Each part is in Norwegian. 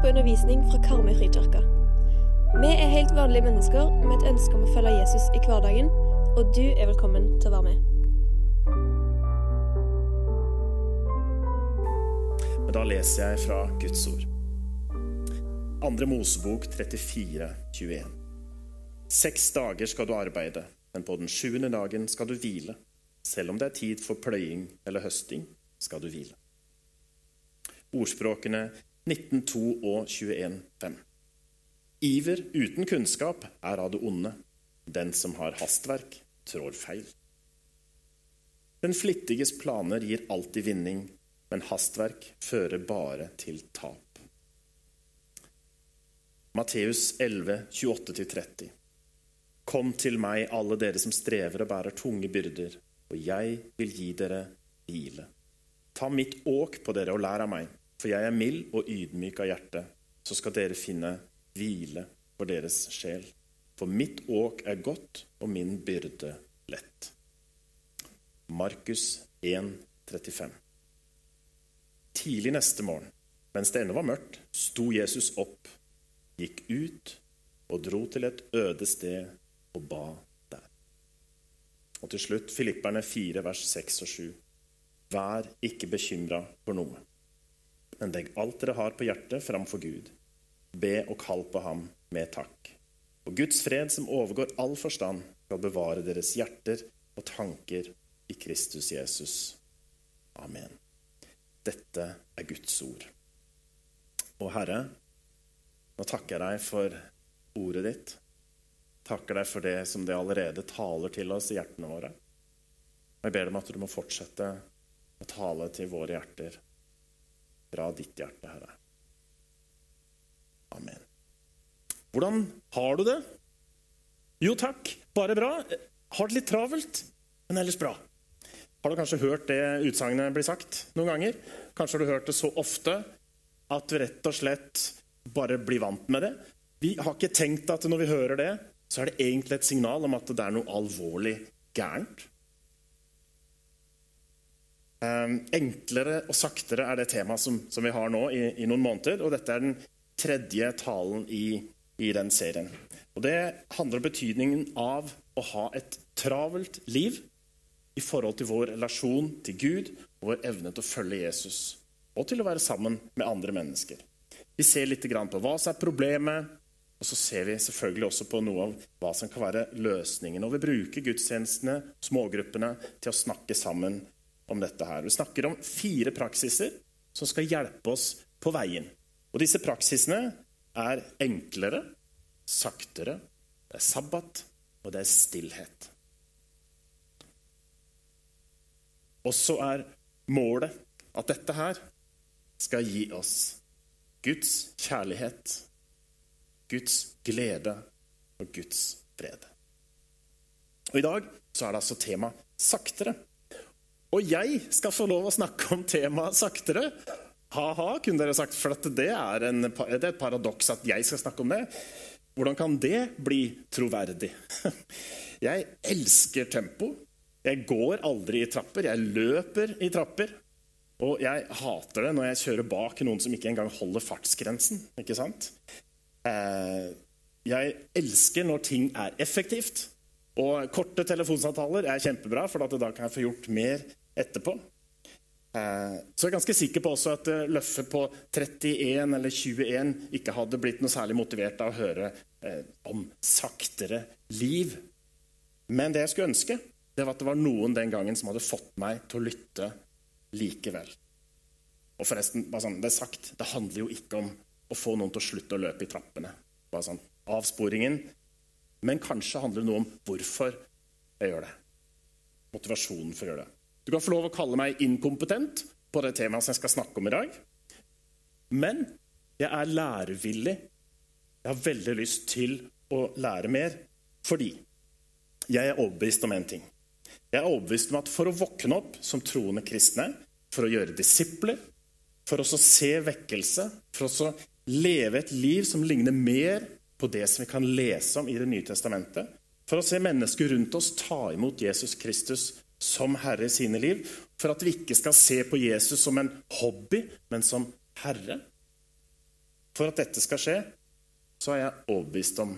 på undervisning fra Karmøy frikirke. Vi er helt vanlige mennesker med et ønske om å følge Jesus i hverdagen, og du er velkommen til å være med. Men da leser jeg fra Guds ord. Andre Mosebok 34, 21. Seks dager skal du arbeide, men på den sjuende dagen skal du hvile. Selv om det er tid for pløying eller høsting, skal du hvile. Ordspråkene 19.2 og 21.5. Iver uten kunnskap er av det onde. Den som har hastverk, trår feil. Den flittiges planer gir alltid vinning, men hastverk fører bare til tap. Matteus 11, 28-30. Kom til meg, alle dere som strever og bærer tunge byrder, og jeg vil gi dere hvile. Ta mitt åk på dere og lær av meg, for jeg er mild og ydmyk av hjerte. Så skal dere finne hvile for deres sjel. For mitt åk er godt, og min byrde lett. Markus 1, 35. Tidlig neste morgen, mens det ennå var mørkt, sto Jesus opp, gikk ut og dro til et øde sted og ba der. Og til slutt Filipperne 4, vers 6 og 7. Vær ikke bekymra for noe, men legg alt dere har på hjertet, framfor Gud. Be og kall på ham med takk. Og Guds fred, som overgår all forstand, skal bevare deres hjerter og tanker i Kristus Jesus. Amen. Dette er Guds ord. Og Herre, nå takker jeg deg for ordet ditt. Takker deg for det som det allerede taler til oss i hjertene våre. Og jeg ber deg om at du må fortsette å tale til våre hjerter fra ditt hjerte, Herre. Amen. Hvordan har du det? Jo takk, bare bra. Har det litt travelt, men ellers bra. Har du kanskje hørt det utsagnet bli sagt noen ganger? Kanskje har du hørt det så ofte at du rett og slett bare blir vant med det. Vi har ikke tenkt at når vi hører det, så er det egentlig et signal om at det er noe alvorlig gærent. Um, enklere og saktere er det temaet som, som vi har nå i, i, noen måneder. Og dette er den tredje talen i, i den serien. Og Det handler om betydningen av å ha et travelt liv i forhold til vår relasjon til Gud og vår evne til å følge Jesus. Og til å være sammen med andre mennesker. Vi ser litt på hva som er problemet, og så ser vi selvfølgelig også på noe av hva som kan være løsningen. Og vi bruker gudstjenestene, smågruppene, til å snakke sammen om dette her. Vi snakker om fire praksiser som skal hjelpe oss på veien. Og disse praksisene er enklere, saktere, det er sabbat, og det er stillhet. Og så er målet at dette her skal gi oss Guds kjærlighet, Guds glede og Guds fred. Og I dag så er det altså tema saktere. Og jeg skal få lov å snakke om temaet saktere. Ha-ha, kunne dere sagt. For det er, en, det er et paradoks at jeg skal snakke om det. Hvordan kan det bli troverdig? Jeg elsker tempo. Jeg går aldri i trapper. Jeg løper i trapper. Og jeg hater det når jeg kjører bak noen som ikke engang holder fartsgrensen. ikke sant? Eh, jeg elsker når ting er effektivt. Og korte telefonsamtaler er kjempebra, for da kan jeg få gjort mer etterpå. Eh, så jeg er ganske sikker på også at eh, Løffe på 31 eller 21 ikke hadde blitt noe særlig motivert av å høre eh, om saktere liv. Men det jeg skulle ønske, det var at det var noen den gangen som hadde fått meg til å lytte likevel. Og forresten, bare sånn, det er sagt, det handler jo ikke om å få noen til å slutte å løpe i trappene. Bare sånn, Avsporingen. Men kanskje handler det noe om hvorfor jeg gjør det. Motivasjonen for å gjøre det. Du kan få lov å kalle meg inkompetent på det temaet som jeg skal snakke om i dag. Men jeg er lærevillig. Jeg har veldig lyst til å lære mer fordi jeg er overbevist om én ting. Jeg er overbevist om at for å våkne opp som troende kristne, for å gjøre disipler, for å se vekkelse, for å leve et liv som ligner mer på det som vi kan lese om i Det nye testamentet, for å se mennesker rundt oss ta imot Jesus Kristus som herre i sine liv, for at vi ikke skal se på Jesus som en hobby, men som herre. For at dette skal skje, så er jeg overbevist om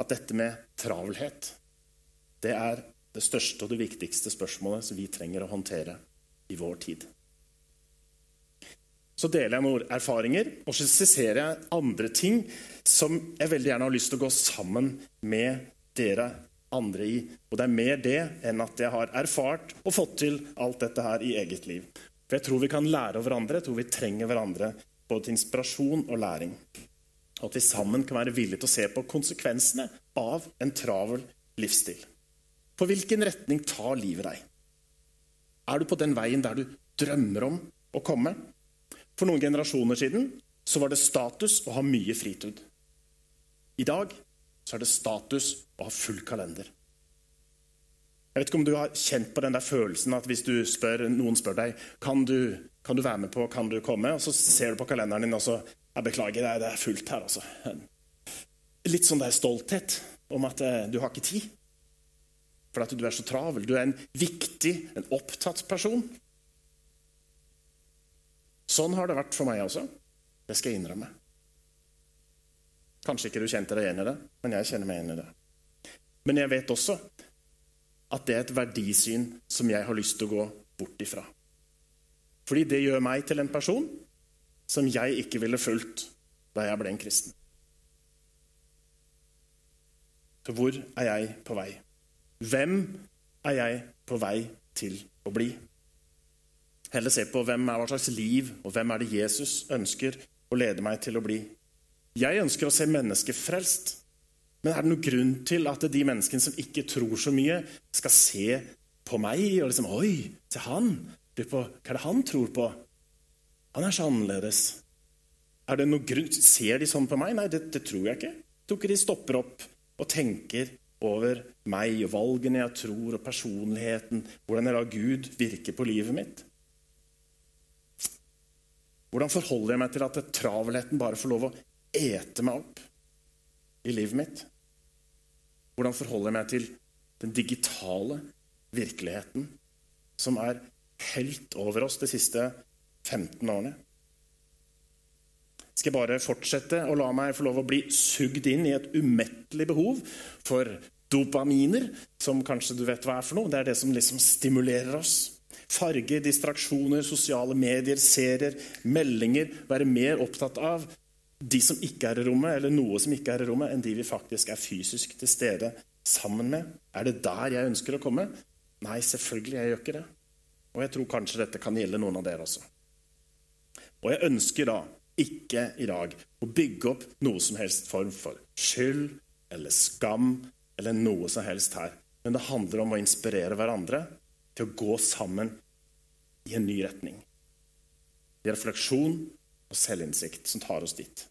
at dette med travelhet, det er det største og det viktigste spørsmålet som vi trenger å håndtere i vår tid. Så deler jeg noen erfaringer, og så skisserer jeg andre ting som jeg veldig gjerne har lyst til å gå sammen med dere andre i. Og det er mer det enn at jeg har erfart og fått til alt dette her i eget liv. For jeg tror vi kan lære av hverandre, jeg tror vi trenger hverandre både til inspirasjon og læring. Og at vi sammen kan være villige til å se på konsekvensene av en travel livsstil. På hvilken retning tar livet deg? Er du på den veien der du drømmer om å komme? For noen generasjoner siden så var det status å ha mye fritid. I dag så er det status å ha full kalender. Jeg vet ikke om du har kjent på den der følelsen at hvis spør, noen spør deg kan du kan du være med på, kan du komme, og så ser du på kalenderen din og så jeg beklager, det er fullt her. altså. Litt sånn der stolthet om at eh, du har ikke tid. For at du er så travel. Du er en viktig, en opptatt person. Sånn har det vært for meg også. Det skal jeg innrømme. Kanskje ikke du kjente deg igjen i det, men jeg kjenner meg igjen i det. Men jeg vet også at det er et verdisyn som jeg har lyst til å gå bort ifra. Fordi det gjør meg til en person som jeg ikke ville fulgt da jeg ble en kristen. Så hvor er jeg på vei? Hvem er jeg på vei til å bli? Heller se på hvem er hva slags liv og hvem er det Jesus ønsker å lede meg til å bli. Jeg ønsker å se mennesker frelst. Men er det noen grunn til at de menneskene som ikke tror så mye, skal se på meg og liksom Oi, se han! Hva er det han tror på? Han er så annerledes. Er det noen grunn? Ser de sånn på meg? Nei, det, det tror jeg ikke. Jeg tror ikke de stopper opp og tenker over meg og valgene jeg tror, og personligheten, hvordan jeg lar Gud virke på livet mitt. Hvordan forholder jeg meg til at travelheten bare får lov å ete meg opp i livet mitt? Hvordan forholder jeg meg til den digitale virkeligheten som er helt over oss de siste 15 årene? Skal jeg bare fortsette å la meg få lov å bli sugd inn i et umettelig behov for dopaminer, som kanskje du vet hva er for noe? Det er det som liksom stimulerer oss. Farger, distraksjoner, sosiale medier, serier, meldinger. Være mer opptatt av de som ikke er i rommet, eller noe som ikke er i rommet, enn de vi faktisk er fysisk til stede sammen med. Er det der jeg ønsker å komme? Nei, selvfølgelig, jeg gjør ikke det. Og jeg tror kanskje dette kan gjelde noen av dere også. Og jeg ønsker da ikke i dag å bygge opp noe som helst form for skyld eller skam eller noe som helst her. Men det handler om å inspirere hverandre til å gå sammen i en ny retning. Det er refleksjon og selvinnsikt som tar oss dit.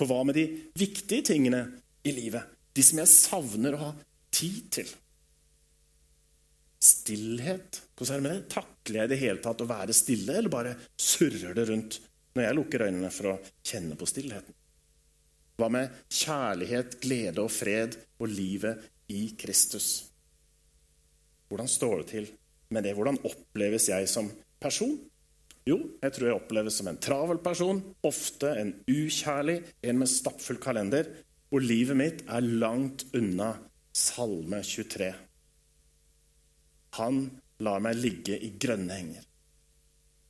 For hva med de viktige tingene i livet? De som jeg savner å ha tid til? Stillhet. Hvordan er det med det? Takler jeg i det hele tatt å være stille, eller bare surrer det rundt når jeg lukker øynene for å kjenne på stillheten? Hva med kjærlighet, glede og fred og livet i Kristus? Hvordan står det til med det? Hvordan oppleves jeg som person? Jo, jeg tror jeg oppleves som en travel person, ofte en ukjærlig, en med stappfull kalender, hvor livet mitt er langt unna Salme 23. Han lar meg ligge i grønne henger.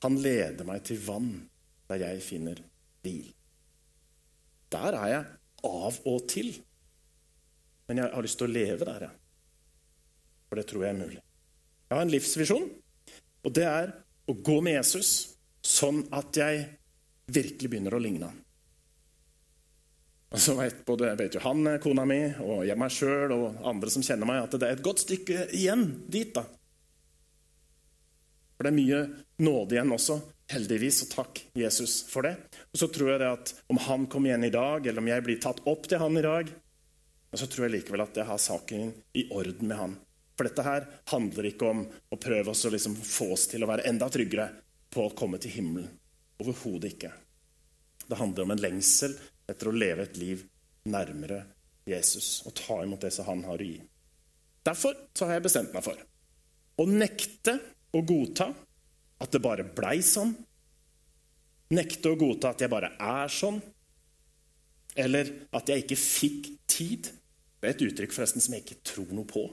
Han leder meg til vann der jeg finner hvil. Der er jeg av og til. Men jeg har lyst til å leve der, jeg. For det tror jeg er mulig. Jeg har en livsvisjon, og det er å gå med Jesus sånn at jeg virkelig begynner å ligne han. Og så vet både vet jo han, kona mi, og jeg meg sjøl og andre som kjenner meg, at det er et godt stykke igjen dit. da. For det er mye nåde igjen også, heldigvis, og takk, Jesus, for det. Og så tror jeg det at om han kommer igjen i dag, eller om jeg blir tatt opp til han i dag, så tror jeg likevel at jeg har saken i orden med han. For dette her handler ikke om å prøve oss å liksom få oss til å være enda tryggere på å komme til himmelen. Overhodet ikke. Det handler om en lengsel etter å leve et liv nærmere Jesus og ta imot det som han har å gi. Derfor har jeg bestemt meg for å nekte å godta at det bare blei sånn. nekte å godta at jeg bare er sånn, eller at jeg ikke fikk tid. Det er et uttrykk forresten som jeg ikke tror noe på.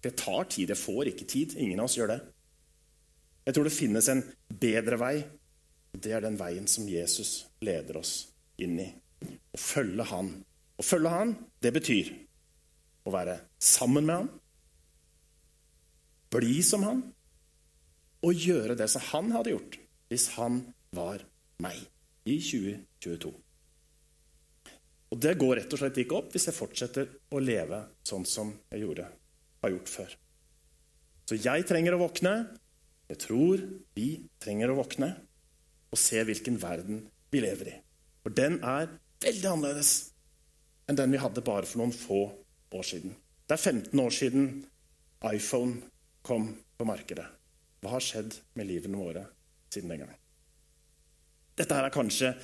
Det tar tid. Jeg får ikke tid. Ingen av oss gjør det. Jeg tror det finnes en bedre vei. Det er den veien som Jesus leder oss inn i. Å følge Han. Å følge Han, det betyr å være sammen med Han, bli som Han og gjøre det som Han hadde gjort hvis Han var meg i 2022. Og det går rett og slett ikke opp hvis jeg fortsetter å leve sånn som jeg gjorde, har gjort før. Så jeg trenger å våkne. Jeg tror vi trenger å våkne og se hvilken verden vi lever i. For den er veldig annerledes enn den vi hadde bare for noen få år siden. Det er 15 år siden iPhone kom på markedet. Hva har skjedd med livene våre siden den gang? Dette her er kanskje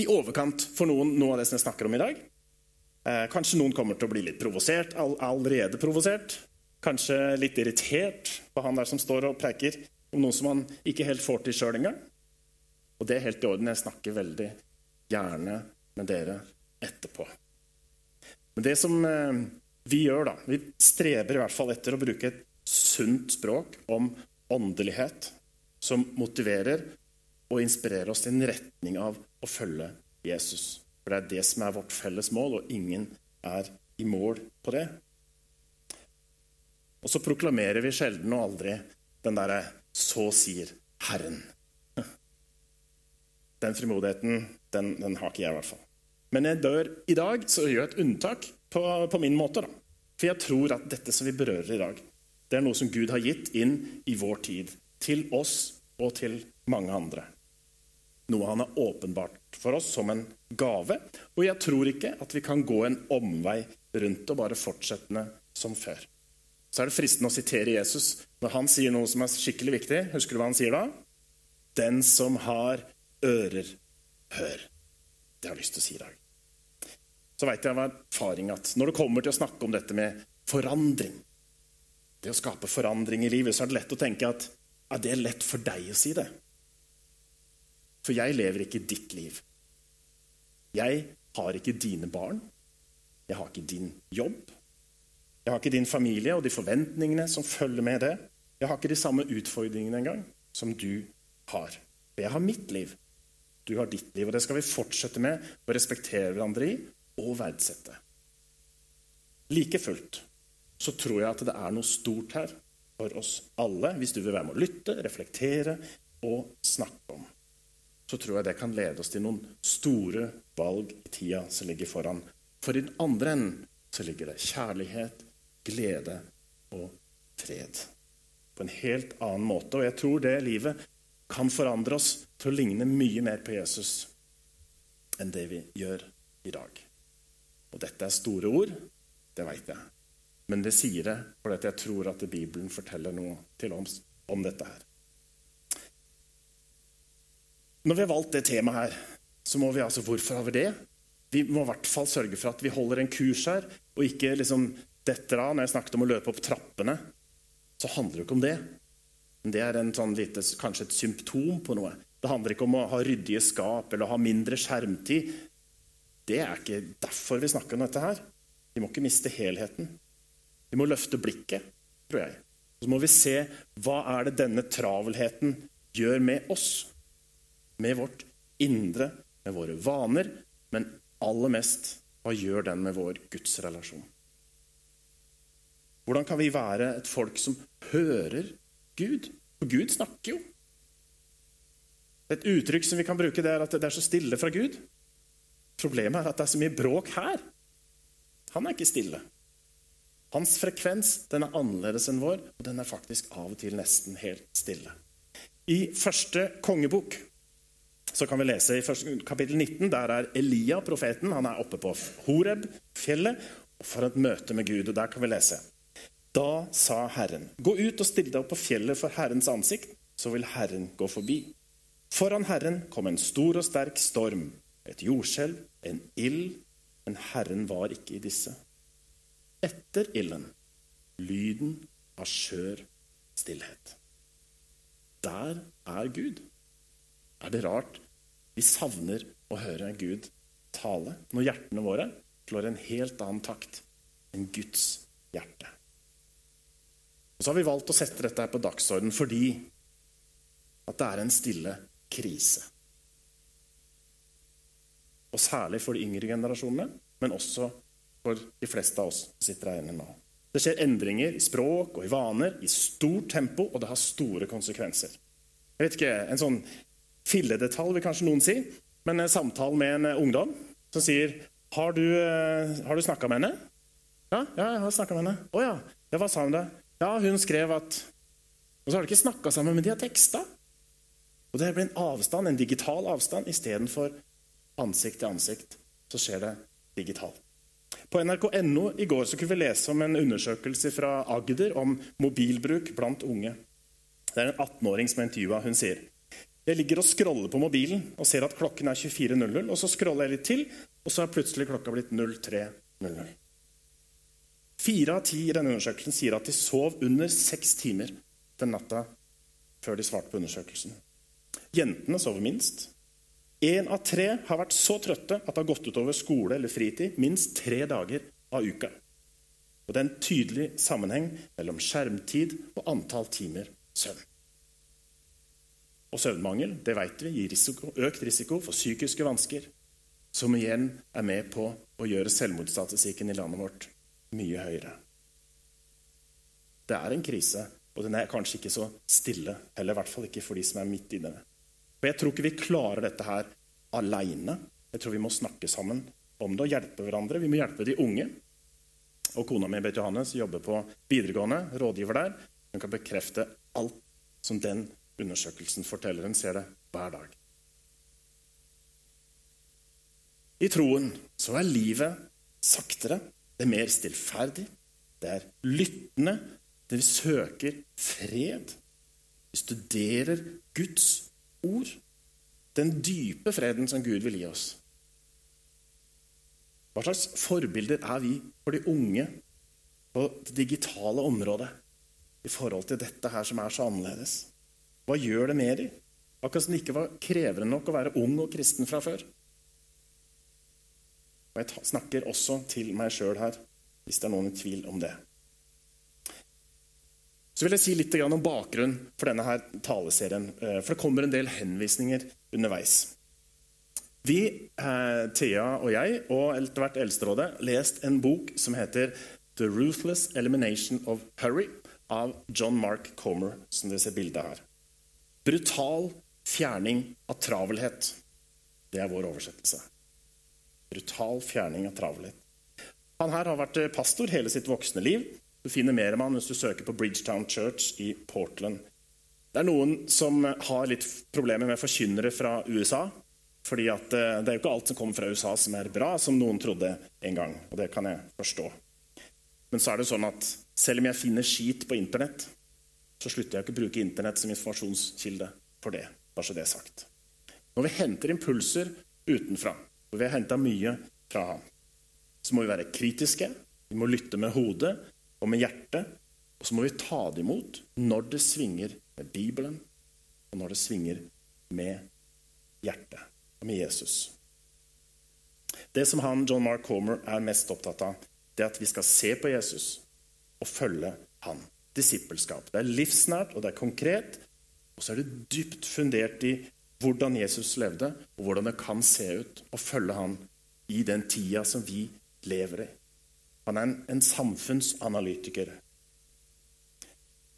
i overkant for noen noe av det som jeg snakker om i dag. Eh, kanskje noen kommer til å bli litt provosert, all, allerede provosert. Kanskje litt irritert på han der som står og preker om noe som han ikke helt får til sjøl engang. Og det er helt i orden. Jeg snakker veldig gjerne med dere etterpå. Men det som eh, vi gjør, da Vi streber i hvert fall etter å bruke et sunt språk om åndelighet som motiverer og inspirerer oss til en retning av å følge Jesus. For det er det som er vårt felles mål, og ingen er i mål på det. Og så proklamerer vi sjelden og aldri den derre 'så sier Herren'. Den frimodigheten, den, den, har ikke jeg, i hvert fall. Men jeg dør i dag, så gjør jeg et unntak på, på min måte. da. For jeg tror at dette som vi berører i dag, det er noe som Gud har gitt inn i vår tid. Til oss og til mange andre noe han har åpenbart for oss som en gave. Og jeg tror ikke at vi kan gå en omvei rundt og bare fortsette som før. Så er det fristende å sitere Jesus når han sier noe som er skikkelig viktig. Husker du hva han sier da? Den som har ører, hør. Det har jeg lyst til å si i dag. Så veit jeg av erfaring at når det kommer til å snakke om dette med forandring, det å skape forandring i livet, så er det lett å tenke at ja, det er lett for deg å si det. For jeg lever ikke ditt liv. Jeg har ikke dine barn. Jeg har ikke din jobb. Jeg har ikke din familie og de forventningene som følger med det. Jeg har ikke de samme utfordringene engang som du har. For jeg har mitt liv. Du har ditt liv. Og det skal vi fortsette med å respektere hverandre i og verdsette. Like fullt så tror jeg at det er noe stort her for oss alle, hvis du vil være med å lytte, reflektere og snakke om så tror jeg det kan lede oss til noen store valg i tida som ligger foran. For i den andre enden så ligger det kjærlighet, glede og fred. På en helt annen måte. Og jeg tror det livet kan forandre oss til å ligne mye mer på Jesus enn det vi gjør i dag. Og dette er store ord, det veit jeg. Men det sier det fordi jeg tror at Bibelen forteller noe til oss om dette her. Når vi har valgt det temaet her, så må vi altså Hvorfor har vi det? Vi må i hvert fall sørge for at vi holder en kurs her, og ikke liksom detter av. Når jeg snakket om å løpe opp trappene, så handler det ikke om det. Men det er sånn lite, kanskje et symptom på noe. Det handler ikke om å ha ryddige skap eller å ha mindre skjermtid. Det er ikke derfor vi snakker om dette her. Vi må ikke miste helheten. Vi må løfte blikket, tror jeg. Så må vi se hva er det denne travelheten gjør med oss med vårt indre, med våre vaner, men aller mest hva gjør den med vår gudsrelasjon? Hvordan kan vi være et folk som hører Gud? For Gud snakker jo. Et uttrykk som vi kan bruke, det er at det er så stille fra Gud. Problemet er at det er så mye bråk her. Han er ikke stille. Hans frekvens den er annerledes enn vår, og den er faktisk av og til nesten helt stille. I første kongebok så kan vi lese i kapittel 19. Der er Elia, profeten, han er oppe på Horeb, fjellet, for et møte med Gud. og Der kan vi lese. Da sa Herren, gå ut og still deg opp på fjellet for Herrens ansikt, så vil Herren gå forbi. Foran Herren kom en stor og sterk storm, et jordskjelv, en ild, men Herren var ikke i disse. Etter ilden lyden av skjør stillhet. Der er Gud. Er det rart Vi savner å høre Gud tale når hjertene våre slår en helt annen takt enn Guds hjerte. Og Så har vi valgt å sette dette her på dagsorden fordi at det er en stille krise. Og særlig for de yngre generasjonene, men også for de fleste av oss som sitter her inne nå. Det skjer endringer i språk og i vaner i stort tempo, og det har store konsekvenser. Jeg vet ikke, En sånn filledetalj vil kanskje noen si, men en samtale med en ungdom som sier Har du, eh, har du snakka med henne? Ja, ja, jeg har snakka med henne. Å ja. ja. Hva sa hun da? Ja, hun skrev at Og så har de ikke snakka sammen, men de har teksta. Og det blir en avstand, en digital avstand istedenfor ansikt til ansikt. Så skjer det digitalt. På nrk.no i går så kunne vi lese om en undersøkelse fra Agder om mobilbruk blant unge. Det er en 18-åring som er intervjua. Hun sier jeg ligger og scroller på mobilen og ser at klokken er 24.00. og Så scroller jeg litt til, og så er plutselig klokka blitt 03.00. Fire av ti i denne undersøkelsen sier at de sov under seks timer den natta før de svarte på undersøkelsen. Jentene sover minst. Én av tre har vært så trøtte at det har gått utover skole eller fritid minst tre dager av uka. Og det er en tydelig sammenheng mellom skjermtid og antall timer søvn. Og søvnmangel det vet vi, gir risiko, økt risiko for psykiske vansker, som igjen er med på å gjøre selvmordsstatistikken i landet vårt mye høyere. Det er en krise, og den er kanskje ikke så stille, heller i hvert fall ikke for de som er midt i den. For Jeg tror ikke vi klarer dette her aleine. Jeg tror vi må snakke sammen om det og hjelpe hverandre. Vi må hjelpe de unge. Og Kona mi Beth Johannes jobber på videregående, rådgiver der. Hun kan bekrefte alt som den undersøkelsen forteller. Hun ser det hver dag. I troen så er livet saktere, det er mer stillferdig, det er lyttende, det vi søker fred. Vi studerer Guds ord. Den dype freden som Gud vil gi oss. Hva slags forbilder er vi for de unge på det digitale området i forhold til dette her som er så annerledes? Hva gjør det med dem? Akkurat som det ikke var krevende nok å være ung og kristen fra før. Og Jeg snakker også til meg sjøl her, hvis det er noen i tvil om det. Så vil jeg si litt om bakgrunnen for denne her taleserien. Eh, for det kommer en del henvisninger underveis. Vi, eh, Thea og jeg, og etter hvert Eldsterådet, lest en bok som heter The Ruthless Elimination of Hurry av John Mark Comer, som dere ser bildet her. Brutal fjerning av travelhet. Det er vår oversettelse. Brutal fjerning av travelhet. Han her har vært pastor hele sitt voksne liv du finner mer om han hvis du søker på Bridgetown Church i Portland. Det er noen som har litt problemer med forkynnere fra USA. fordi eh, det er jo ikke alt som kommer fra USA som er bra, som noen trodde en gang. Og det kan jeg forstå. Men så er det sånn at selv om jeg finner skit på Internett, så slutter jeg ikke å bruke Internett som informasjonskilde for det. Bare så det er sagt. Når vi henter impulser utenfra, og vi har henta mye fra ham, så må vi være kritiske, vi må lytte med hodet, og med hjertet. Og så må vi ta det imot når det svinger med Bibelen, og når det svinger med hjertet og med Jesus. Det som han, John Mark Homer er mest opptatt av, det er at vi skal se på Jesus og følge han. Disippelskap. Det er livsnært, og det er konkret. Og så er det dypt fundert i hvordan Jesus levde, og hvordan det kan se ut å følge han i den tida som vi lever i. Han er en, en samfunnsanalytiker.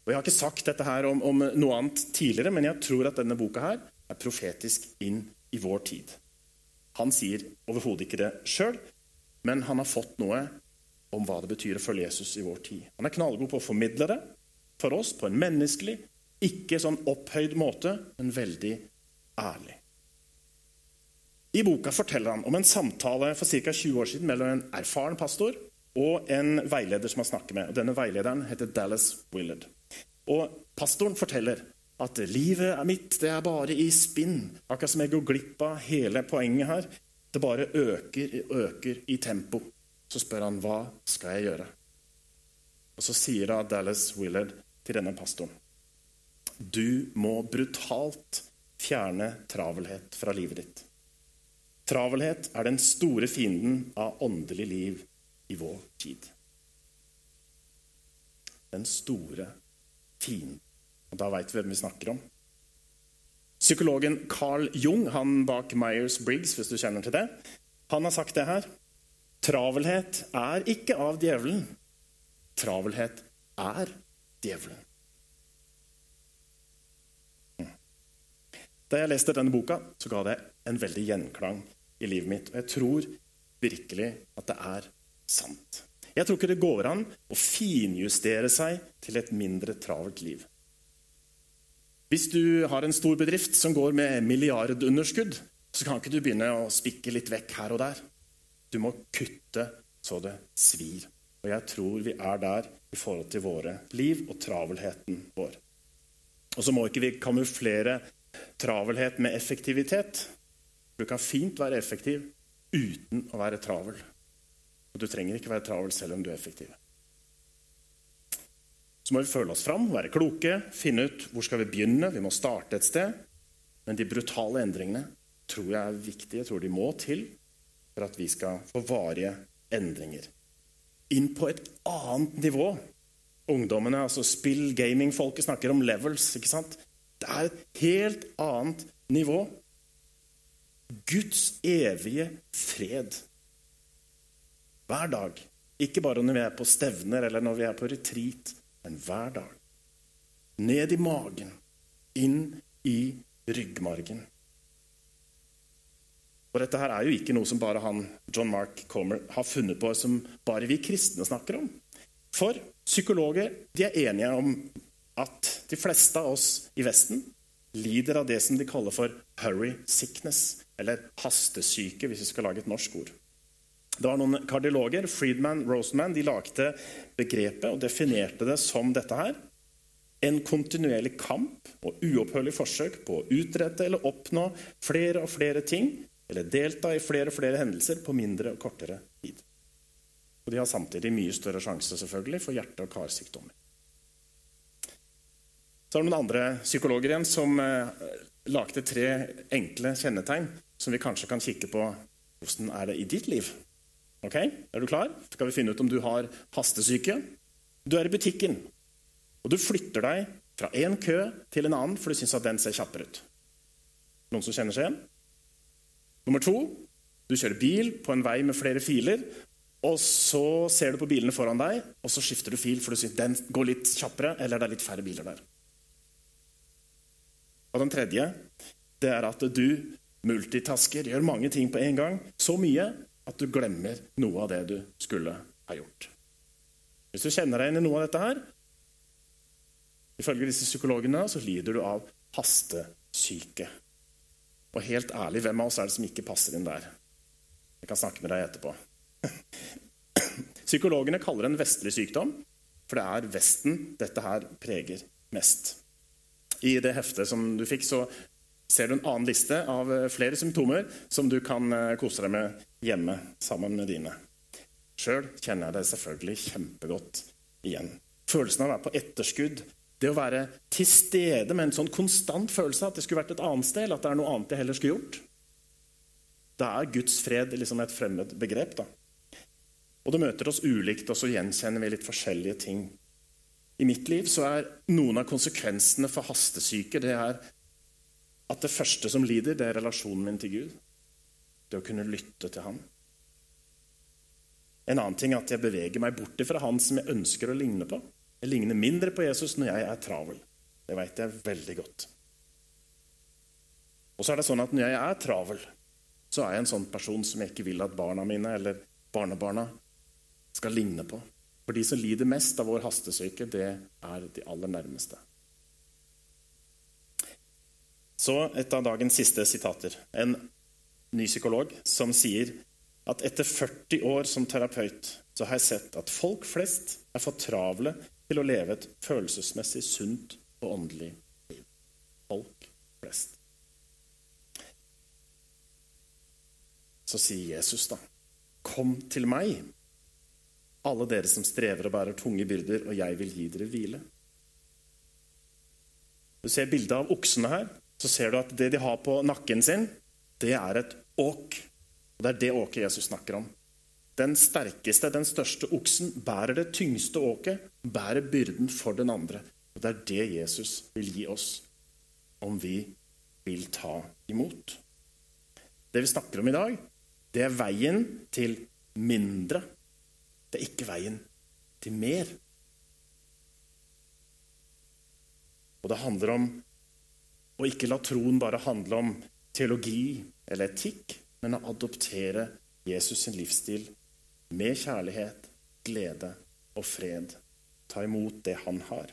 Og Jeg har ikke sagt dette her om, om, noe annet tidligere, men jeg tror at denne boka her er profetisk inn i vår tid. Han sier overhodet ikke det sjøl, men han har fått noe om hva det betyr å følge Jesus i vår tid. Han er knallgod på å formidle det for oss på en menneskelig, ikke sånn opphøyd måte, men veldig ærlig. I boka forteller han om en samtale for ca. 20 år siden mellom en erfaren pastor og en veileder som han snakker med. Denne veilederen heter Dallas Willard. Og Pastoren forteller at livet er mitt, det er bare i spinn. Akkurat som jeg går glipp av hele poenget her. Det bare øker og øker i tempo. Så spør han hva skal jeg gjøre. Og Så sier da Dallas Willard til denne pastoren Du må brutalt fjerne travelhet fra livet ditt. Travelhet er den store fienden av åndelig liv i vår tid. Den store fienden. Og da veit vi hvem vi snakker om. Psykologen Carl Jung, han bak Myers-Briggs, hvis du kjenner til det, han har sagt det her. Travelhet er ikke av djevelen. Travelhet er djevelen. Da jeg leste denne boka, så ga det en veldig gjenklang i livet mitt. Og jeg tror virkelig at det er sant. Jeg tror ikke det går an å finjustere seg til et mindre travelt liv. Hvis du har en stor bedrift som går med milliardunderskudd, så kan ikke du begynne å spikke litt vekk her og der. Du må kutte så det svir. Og jeg tror vi er der i forhold til våre liv og travelheten vår. Og så må ikke vi kamuflere travelhet med effektivitet. Du kan fint være effektiv uten å være travel. Og du trenger ikke være travel selv om du er effektiv. Så må vi føle oss fram, være kloke, finne ut hvor skal vi begynne. Vi må starte et sted. Men de brutale endringene tror jeg er viktige. Jeg tror de må til for at vi skal få varige endringer. Inn på et annet nivå. Ungdommene, altså spill, gaming-folket snakker om levels. ikke sant? Det er et helt annet nivå. Guds evige fred. Hver dag. Ikke bare når vi er på stevner eller når vi er på retreat, men hver dag. Ned i magen, inn i ryggmargen. Og dette her er jo ikke noe som bare han, John Mark Comer har funnet på, som bare vi kristne snakker om. For psykologer de er enige om at de fleste av oss i Vesten lider av det som de kaller for 'hurry sickness', eller hastesyke, hvis vi skal lage et norsk ord. Det var noen kardiologer, Friedman, Roseman, de lagde begrepet og definerte det som dette her. En kontinuerlig kamp og uopphørlig forsøk på å utrette eller oppnå flere og flere ting, eller delta i flere og flere hendelser på mindre og kortere tid. Og de har samtidig mye større sjanse selvfølgelig for hjerte- og karsykdommer. Så er det noen andre psykologer igjen som eh, lagde tre enkle kjennetegn som vi kanskje kan kikke på. Hvordan er det i ditt liv? Ok, Er du klar? Så Skal vi finne ut om du har hastesyke? Du er i butikken, og du flytter deg fra én kø til en annen, for du syns at den ser kjappere ut. Noen som kjenner seg igjen? Nummer to du kjører bil på en vei med flere filer, og så ser du på bilene foran deg, og så skifter du fil, for du syns den går litt kjappere, eller det er litt færre biler der. Og den tredje det er at du multitasker, gjør mange ting på en gang. Så mye at du glemmer noe av det du skulle ha gjort. Hvis du kjenner deg inn i noe av dette her, ifølge disse psykologene, så lider du av hastesyke. Og helt ærlig, hvem av oss er det som ikke passer inn der? Jeg kan snakke med deg etterpå. Psykologene kaller det en vestlig sykdom, for det er Vesten dette her preger mest. I det heftet som du fikk, så ser du en annen liste av flere symptomer som du kan eh, kose deg med hjemme sammen med dine. Sjøl kjenner jeg det selvfølgelig kjempegodt igjen. Følelsen av å være på etterskudd, det å være til stede med en sånn konstant følelse av at det skulle vært et annet sted, eller at det er noe annet jeg heller skulle gjort. Da er Guds fred liksom et fremmed begrep. da. Og det møter oss ulikt, og så gjenkjenner vi litt forskjellige ting. I mitt liv så er noen av konsekvensene for hastesyke det er at det første som lider, det er relasjonen min til Gud. Det å kunne lytte til Han. En annen ting er at jeg beveger meg bort fra Han som jeg ønsker å ligne på. Jeg ligner mindre på Jesus når jeg er travel. Det vet jeg veldig godt. Og så er det sånn at når jeg er travel, så er jeg en sånn person som jeg ikke vil at barna mine eller barnebarna skal ligne på. For de som lider mest av vår hastesyke, det er de aller nærmeste. Så et av dagens siste sitater. En ny psykolog som sier at etter 40 år som terapeut så har jeg sett at folk flest er for travle til å leve et følelsesmessig sunt og åndelig liv. Folk flest. Så sier Jesus, da, kom til meg, alle dere som strever og bærer tunge byrder, og jeg vil gi dere hvile. Du ser bildet av oksene her. Så ser du at det de har på nakken sin, det er et åk. Og Det er det åket Jesus snakker om. Den sterkeste, den største oksen, bærer det tyngste åket, bærer byrden for den andre. Og Det er det Jesus vil gi oss, om vi vil ta imot. Det vi snakker om i dag, det er veien til mindre. Det er ikke veien til mer. Og det handler om å ikke la troen bare handle om teologi eller etikk, men å adoptere Jesus sin livsstil med kjærlighet, glede og fred. Ta imot det han har.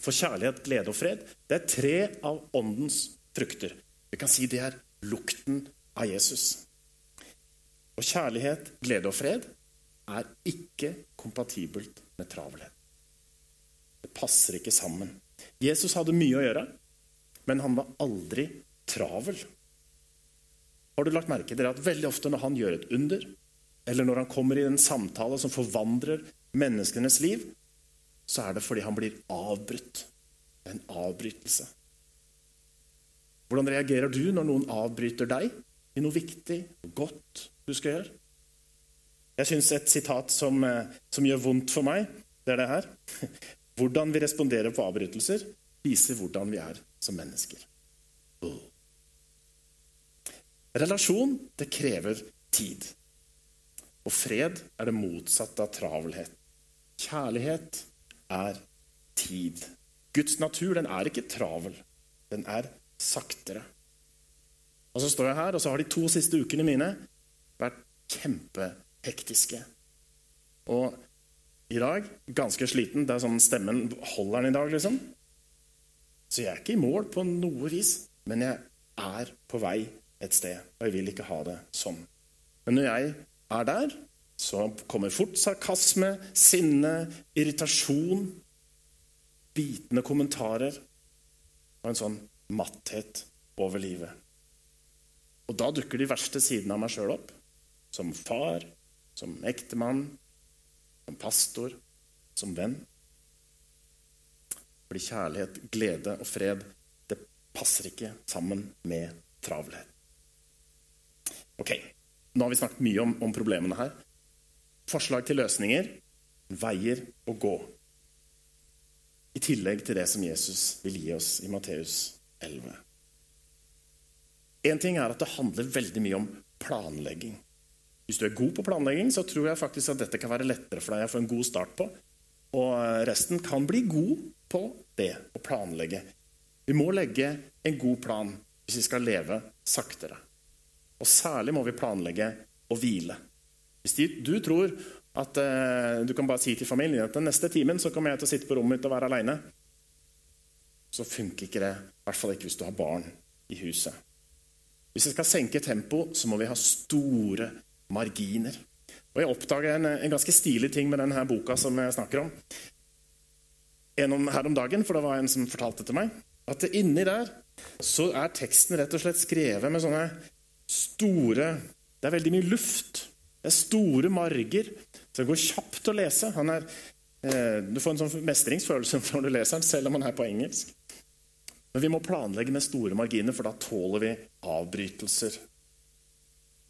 For kjærlighet, glede og fred det er tre av åndens frukter. Vi kan si det er lukten av Jesus. Og kjærlighet, glede og fred er ikke kompatibelt med travelhet. Det passer ikke sammen. Jesus hadde mye å gjøre, men han var aldri travel. Har du lagt merke til at veldig ofte når han gjør et under, eller når han kommer i en samtale som forvandler menneskenes liv, så er det fordi han blir avbrutt. En avbrytelse. Hvordan reagerer du når noen avbryter deg i noe viktig og godt du skal gjøre? Jeg syns et sitat som, eh, som, gjør vondt for meg, det er det her. Hvordan vi responderer på avbrytelser, viser hvordan vi er som mennesker. Relasjon, det krever tid. Og fred er det motsatte av travelhet. Kjærlighet er tid. Guds natur den er ikke travel. Den er saktere. Og så står jeg her, og så har de to siste ukene mine vært kjempehektiske. Og i dag ganske sliten. Det er sånn Stemmen holder den i dag, liksom. Så jeg er ikke i mål på noe vis, men jeg er på vei et sted. Og jeg vil ikke ha det sånn. Men når jeg er der, så kommer fort sarkasme, sinne, irritasjon, bitende kommentarer og en sånn matthet over livet. Og da dukker de verste sidene av meg sjøl opp. Som far, som ektemann, som pastor, som venn. Fordi kjærlighet, glede og fred det passer ikke sammen med travelhet. Ok, Nå har vi snakket mye om, om problemene her. Forslag til løsninger veier å gå. I tillegg til det som Jesus vil gi oss i Matteus 11. En ting er at det handler veldig mye om planlegging. Hvis du er god på planlegging, så tror jeg faktisk at dette kan være lettere for deg å få en god start på. Og resten kan bli god på det å planlegge. Vi må legge en god plan hvis vi skal leve saktere. Og særlig må vi planlegge å hvile. Hvis du tror at uh, du kan bare si til familien at den neste timen så kommer jeg til å sitte på rommet mitt og være aleine, så funker ikke det. I hvert fall ikke hvis du har barn i huset. Hvis vi skal senke tempo, så må vi ha store marginer. Og Jeg oppdaga en, en, ganske stilig ting med denne boka som jeg snakker om. om. her om dagen, for det var en som fortalte til meg at inni der så er teksten rett og slett skrevet med sånne store Det er veldig mye luft. Det er store marger. Så det går kjapt å lese. Er, eh, du får en sånn mestringsfølelse når du leser den, selv om han er på engelsk. Men vi må planlegge med store marginer, for da tåler vi avbrytelser.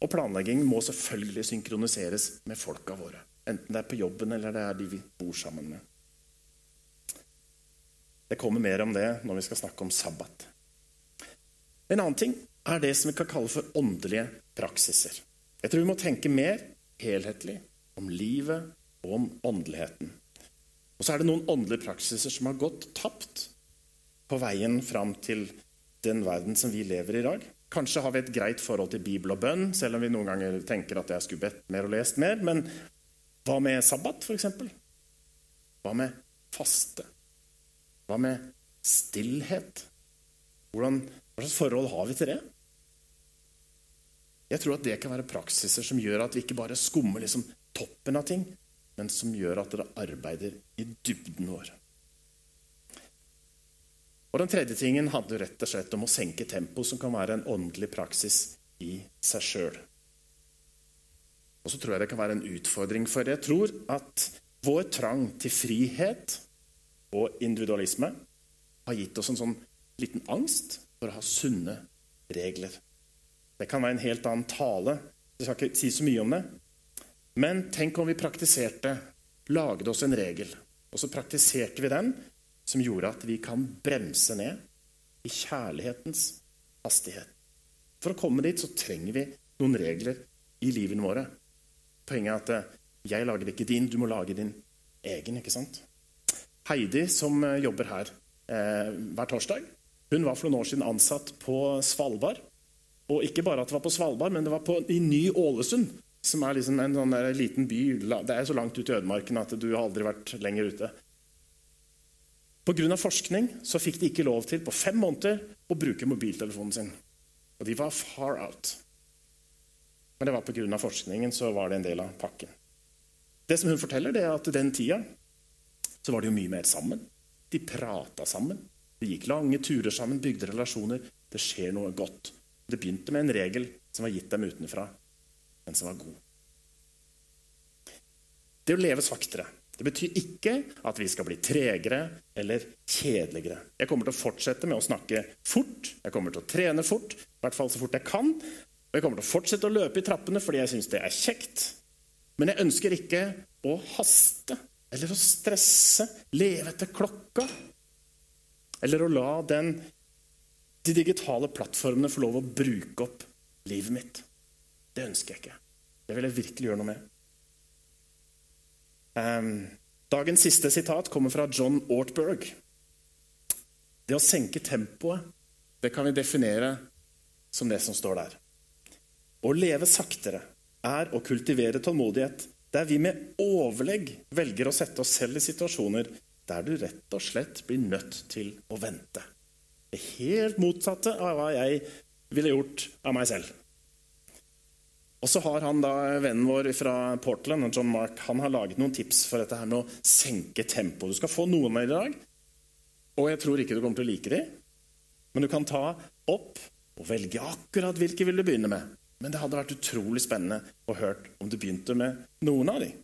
Og planlegging må selvfølgelig synkroniseres med folka våre. Enten det er på jobben eller det er de vi bor sammen med. Det kommer mer om det når vi skal snakke om sabbat. En annen ting er det som vi kan kalle for åndelige praksiser. Jeg tror vi må tenke mer helhetlig om livet og om åndeligheten. Og så er det noen åndelige praksiser som har gått tapt på veien fram til den verden som vi lever i i dag. Kanskje har vi et greit forhold til Bibel og bønn, selv om vi noen ganger tenker at jeg skulle bedt mer og lest mer. Men hva med sabbat, f.eks.? Hva med faste? Hva med stillhet? Hvordan, hva slags forhold har vi til det? Jeg tror at det kan være praksiser som gjør at vi ikke bare skummer liksom toppen av ting, men som gjør at dere arbeider i dybden vår. Og Den tredje tingen handler rett og slett om å senke tempo, som kan være en åndelig praksis i seg sjøl. Og så tror jeg det kan være en utfordring, for jeg tror at vår trang til frihet og individualisme har gitt oss en sånn liten angst for å ha sunne regler. Det kan være en helt annen tale Jeg skal ikke si så mye om det. Men tenk om vi praktiserte, lagde oss en regel, og så praktiserte vi den som gjorde at vi kan bremse ned i kjærlighetens hastighet. For å komme dit så trenger vi noen regler i livene våre. Poenget er at eh, jeg lager ikke din, du må lage din egen. ikke sant? Heidi, som eh, jobber her eh, hver torsdag, hun var for noen år siden ansatt på Svalbard. Og ikke bare at det var på Svalbard, men det var på, i Ny-Ålesund. Som er liksom en sånn liten by. Det er så langt ute i ødemarken at du har aldri vært lenger ute. Pga. forskning så fikk de ikke lov til på fem måneder å bruke mobiltelefonen sin. Og de var far out. Men det var pga. forskningen så var det en del av pakken. Det som hun forteller, det er at den tida så var de jo mye mer sammen. De prata sammen. De gikk lange turer sammen, bygde relasjoner. Det skjer noe godt. Det begynte med en regel som var gitt dem utenfra, men som var god. Det å leve saktere det betyr ikke at vi skal bli tregere eller kjedeligere. Jeg kommer til å fortsette med å snakke fort, jeg kommer til å trene fort, i hvert fall så fort jeg kan. Og jeg kommer til å fortsette å løpe i trappene fordi jeg syns det er kjekt. Men jeg ønsker ikke å haste eller å stresse, leve etter klokka. Eller å la den, de digitale plattformene få lov å bruke opp livet mitt. Det ønsker jeg ikke. Det vil jeg virkelig gjøre noe med. Um, dagens siste sitat kommer fra John Ortberg. Det å senke tempoet det kan vi definere som det som står der. Å leve saktere er å kultivere tålmodighet der vi med overlegg velger å sette oss selv i situasjoner der du rett og slett blir nødt til å vente. Det helt motsatte av hva jeg ville gjort av meg selv. Og så har han da, Vennen vår fra Portland, John Mark, han har laget noen tips for dette her med å senke tempoet. Du skal få noen av i dag, og jeg tror ikke du kommer til å like dem. Men du kan ta opp og velge akkurat hvilke vil du begynne med. Men det hadde vært utrolig spennende å høre om du begynte med noen av dem.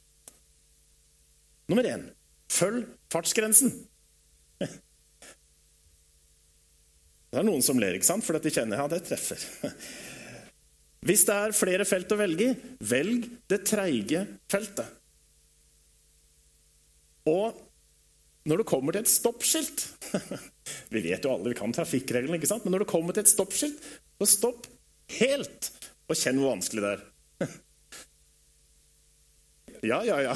Nummer én følg fartsgrensen. Det er noen som ler, ikke sant? fordi de kjenner ja, det treffer. Hvis det er flere felt å velge i, velg det treige feltet. Og når du kommer til et stoppskilt Vi vet jo alle vi kan trafikkreglene, ikke sant? men når du kommer til et stoppskilt, så stopp helt og kjenn hvor vanskelig det er. Ja, ja, ja.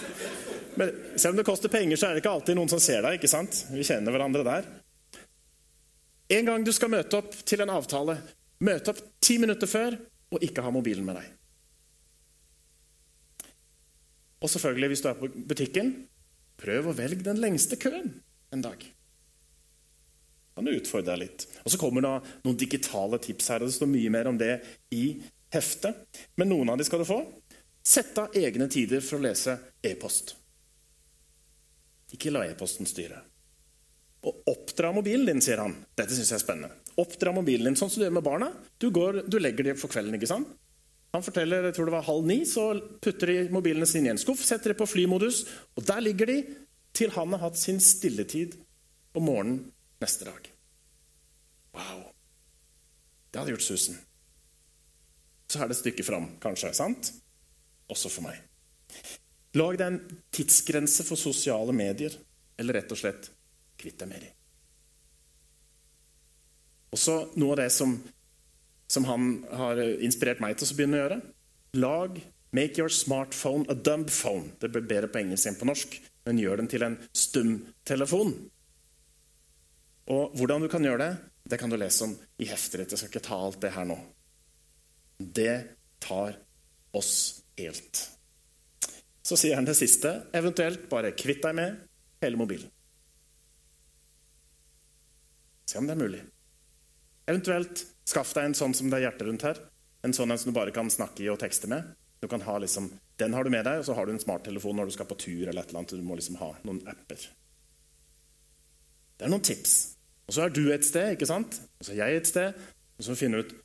Men selv om det koster penger, så er det ikke alltid noen som ser deg. ikke sant? Vi kjenner hverandre der. En gang du skal møte opp til en avtale, Møte opp ti minutter før og ikke ha mobilen med deg. Og selvfølgelig, hvis du er på butikken, prøv å velge den lengste køen en dag. Kan du utfordre deg litt. Og Så kommer det noen digitale tips her. og Det står mye mer om det i heftet. Men noen av de skal du få. Sett av egne tider for å lese e-post. Ikke la e-posten styre. Og oppdra mobilen din, sier han. Dette syns jeg er spennende. Oppdra mobilen din sånn som du gjør med barna. Du, går, du legger dem for kvelden. ikke sant? Han forteller, jeg tror det var halv ni, så putter de mobilene sine i en skuff, setter de på flymodus, og der ligger de til han har hatt sin stilletid om morgenen neste dag. Wow. Det hadde gjort susen. Så er det et stykke fram, kanskje. sant? Også for meg. Lag deg en tidsgrense for sosiale medier, eller rett og slett kvitt deg med dem. Også noe av det som, som, han har inspirert meg til å begynne å gjøre. Lag Make your smartphone a dumb phone. Det blir bedre på engelsk enn på norsk. Men gjør den til en stumtelefon. Og hvordan du kan gjøre det, det kan du lese om i hefter. Jeg skal ikke ta alt det her nå. Det tar oss helt. Så sier han det siste. Eventuelt bare kvitt deg med hele mobilen. Se om det er mulig. Eventuelt skaff deg en sånn som det er hjertet rundt her. En sånn en som du bare kan snakke i og tekste med. Du kan ha liksom, Den har du med deg, og så har du en smarttelefon når du skal på tur. eller et eller annet. Du må liksom ha noen apper. Det er noen tips. Og så er du et sted, ikke sant? Og så er jeg et sted. Og så finner du ut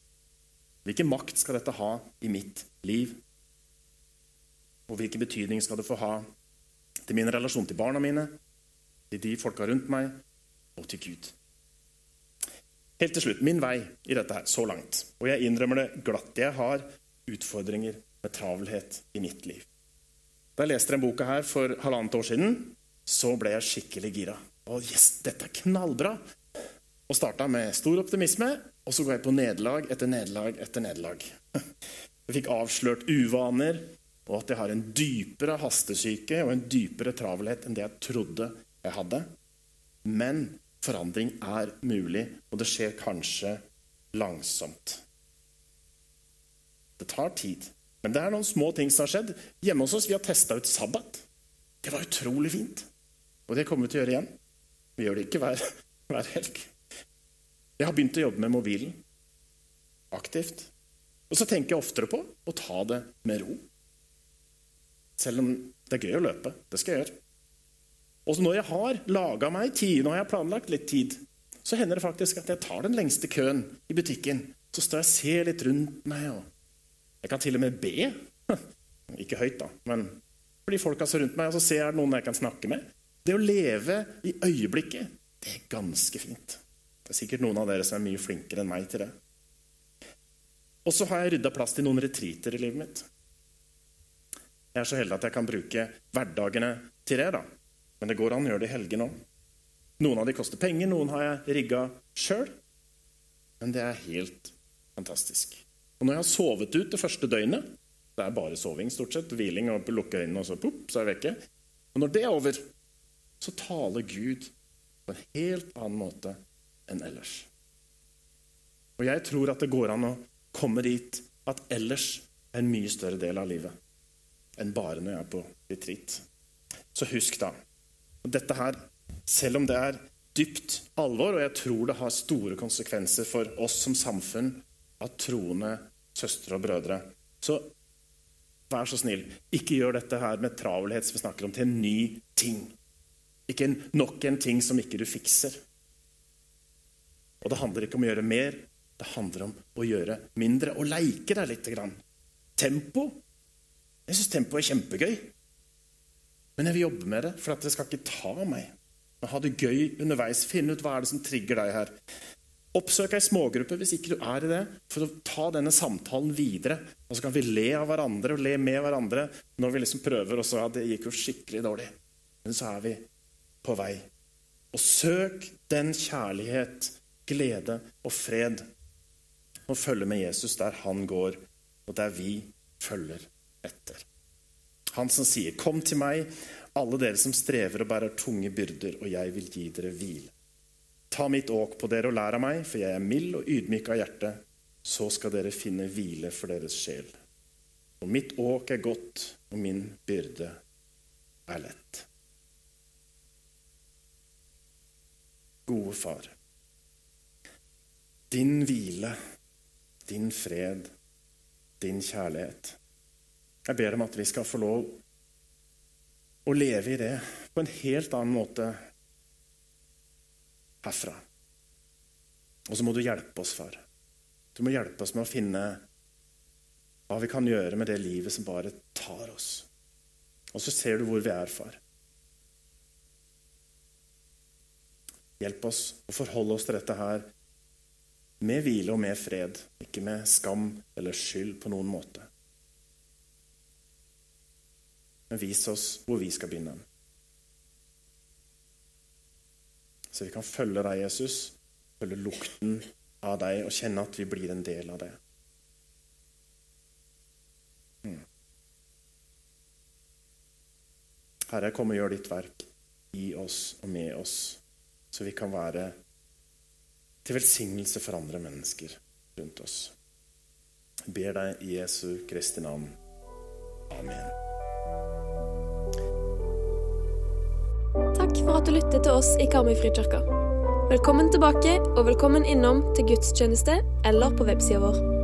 hvilken makt skal dette ha i mitt liv? Og hvilken betydning skal det få ha til min relasjon til barna mine, til de folka rundt meg, og til Gud? Helt til slutt, min vei i dette her, så langt. Og jeg innrømmer det glatt. Jeg har utfordringer med travelhet i mitt liv. Da jeg leste denne boka her for halvannet år siden, så ble jeg skikkelig gira. Og yes, dette er knallbra! Og starta med stor optimisme, og så går jeg på nederlag etter nederlag etter nederlag. Jeg fikk avslørt uvaner, og at jeg har en dypere hastesyke og en dypere travelhet enn det jeg trodde jeg hadde. Men forandring er mulig, og det skjer kanskje langsomt. Det tar tid. Men det er noen små ting som har skjedd. Hjemme hos oss vi har testa ut sabbat. Det var utrolig fint. Og det kommer vi til å gjøre igjen. Vi gjør det ikke hver, hver helg. Jeg har begynt å jobbe med mobilen aktivt. Og så tenker jeg oftere på å ta det med ro. Selv om det er gøy å løpe. Det skal jeg gjøre. Og når jeg har laga meg tid, jeg har planlagt litt tid, så hender det faktisk at jeg tar den lengste køen i butikken. Så står jeg og ser litt rundt meg. og Jeg kan til og med be. Ikke høyt, da, men fordi folka er rundt meg, og så ser jeg noen jeg kan snakke med. Det å leve i øyeblikket, det er ganske fint. Det er sikkert noen av dere som er mye flinkere enn meg til det. Og så har jeg rydda plass til noen retreater i livet mitt. Jeg er så heldig at jeg kan bruke hverdagene til det. da. Men det går an å gjøre det i helgene òg. Noen av de koster penger, noen har jeg rigga sjøl. Men det er helt fantastisk. Og når jeg har sovet ut det første døgnet Det er bare soving, stort sett. Hviling og lukke øynene, og så, pop, så er jeg vekke. Og når det er over, så taler Gud på en helt annen måte enn ellers. Og jeg tror at det går an å komme dit at ellers er en mye større del av livet enn bare når jeg er på retreat. Så husk da dette her, selv om det er dypt alvor, og jeg tror det har store konsekvenser for oss som samfunn av troende søstre og brødre, så vær så snill, ikke gjør dette her med travelhet som vi snakker om, til en ny ting. Ikke nok en ting som ikke du fikser. Og det handler ikke om å gjøre mer, det handler om å gjøre mindre. Og leike deg litt. Tempo. Jeg syns tempo er kjempegøy. Men jeg vil jobbe med det, for det skal ikke ta meg. Men ha det gøy underveis. Finne ut hva er det som trigger deg her. Oppsøk ei smågruppe hvis ikke du er i det, for å ta denne samtalen videre. Og så kan vi le av hverandre og le med hverandre når vi liksom prøver. Og så ja, det gikk jo skikkelig dårlig. Men så er vi på vei. Og søk den kjærlighet glede og fred og følge med Jesus der han går, og der vi følger etter. Han som sier, 'Kom til meg, alle dere som strever og bærer tunge byrder, og jeg vil gi dere hvile.' Ta mitt åk på dere og lær av meg, for jeg er mild og ydmyk av hjerte. Så skal dere finne hvile for deres sjel. Og mitt åk er godt, og min byrde er lett. Gode far din hvile, din fred, din kjærlighet. Jeg ber om at vi skal få lov å leve i det på en helt annen måte herfra. Og så må du hjelpe oss, far. Du må hjelpe oss med å finne hva vi kan gjøre med det livet som bare tar oss. Og så ser du hvor vi er, far. Hjelp oss å forholde oss til dette her med hvile og med fred, ikke med skam eller skyld på noen måte. Men vis oss hvor vi skal begynne. Så vi kan følge deg, Jesus, følge lukten av deg og kjenne at vi blir en del av det. Hmm. Herre, kom og gjør ditt verk i oss og med oss, så vi kan være til velsignelse for andre mennesker rundt oss. Jeg ber deg i Jesu Kristi navn. Amen. Takk for at du lyttet til oss i Karmøy Frikirke. Velkommen tilbake, og velkommen innom til gudstjeneste eller på websida vår.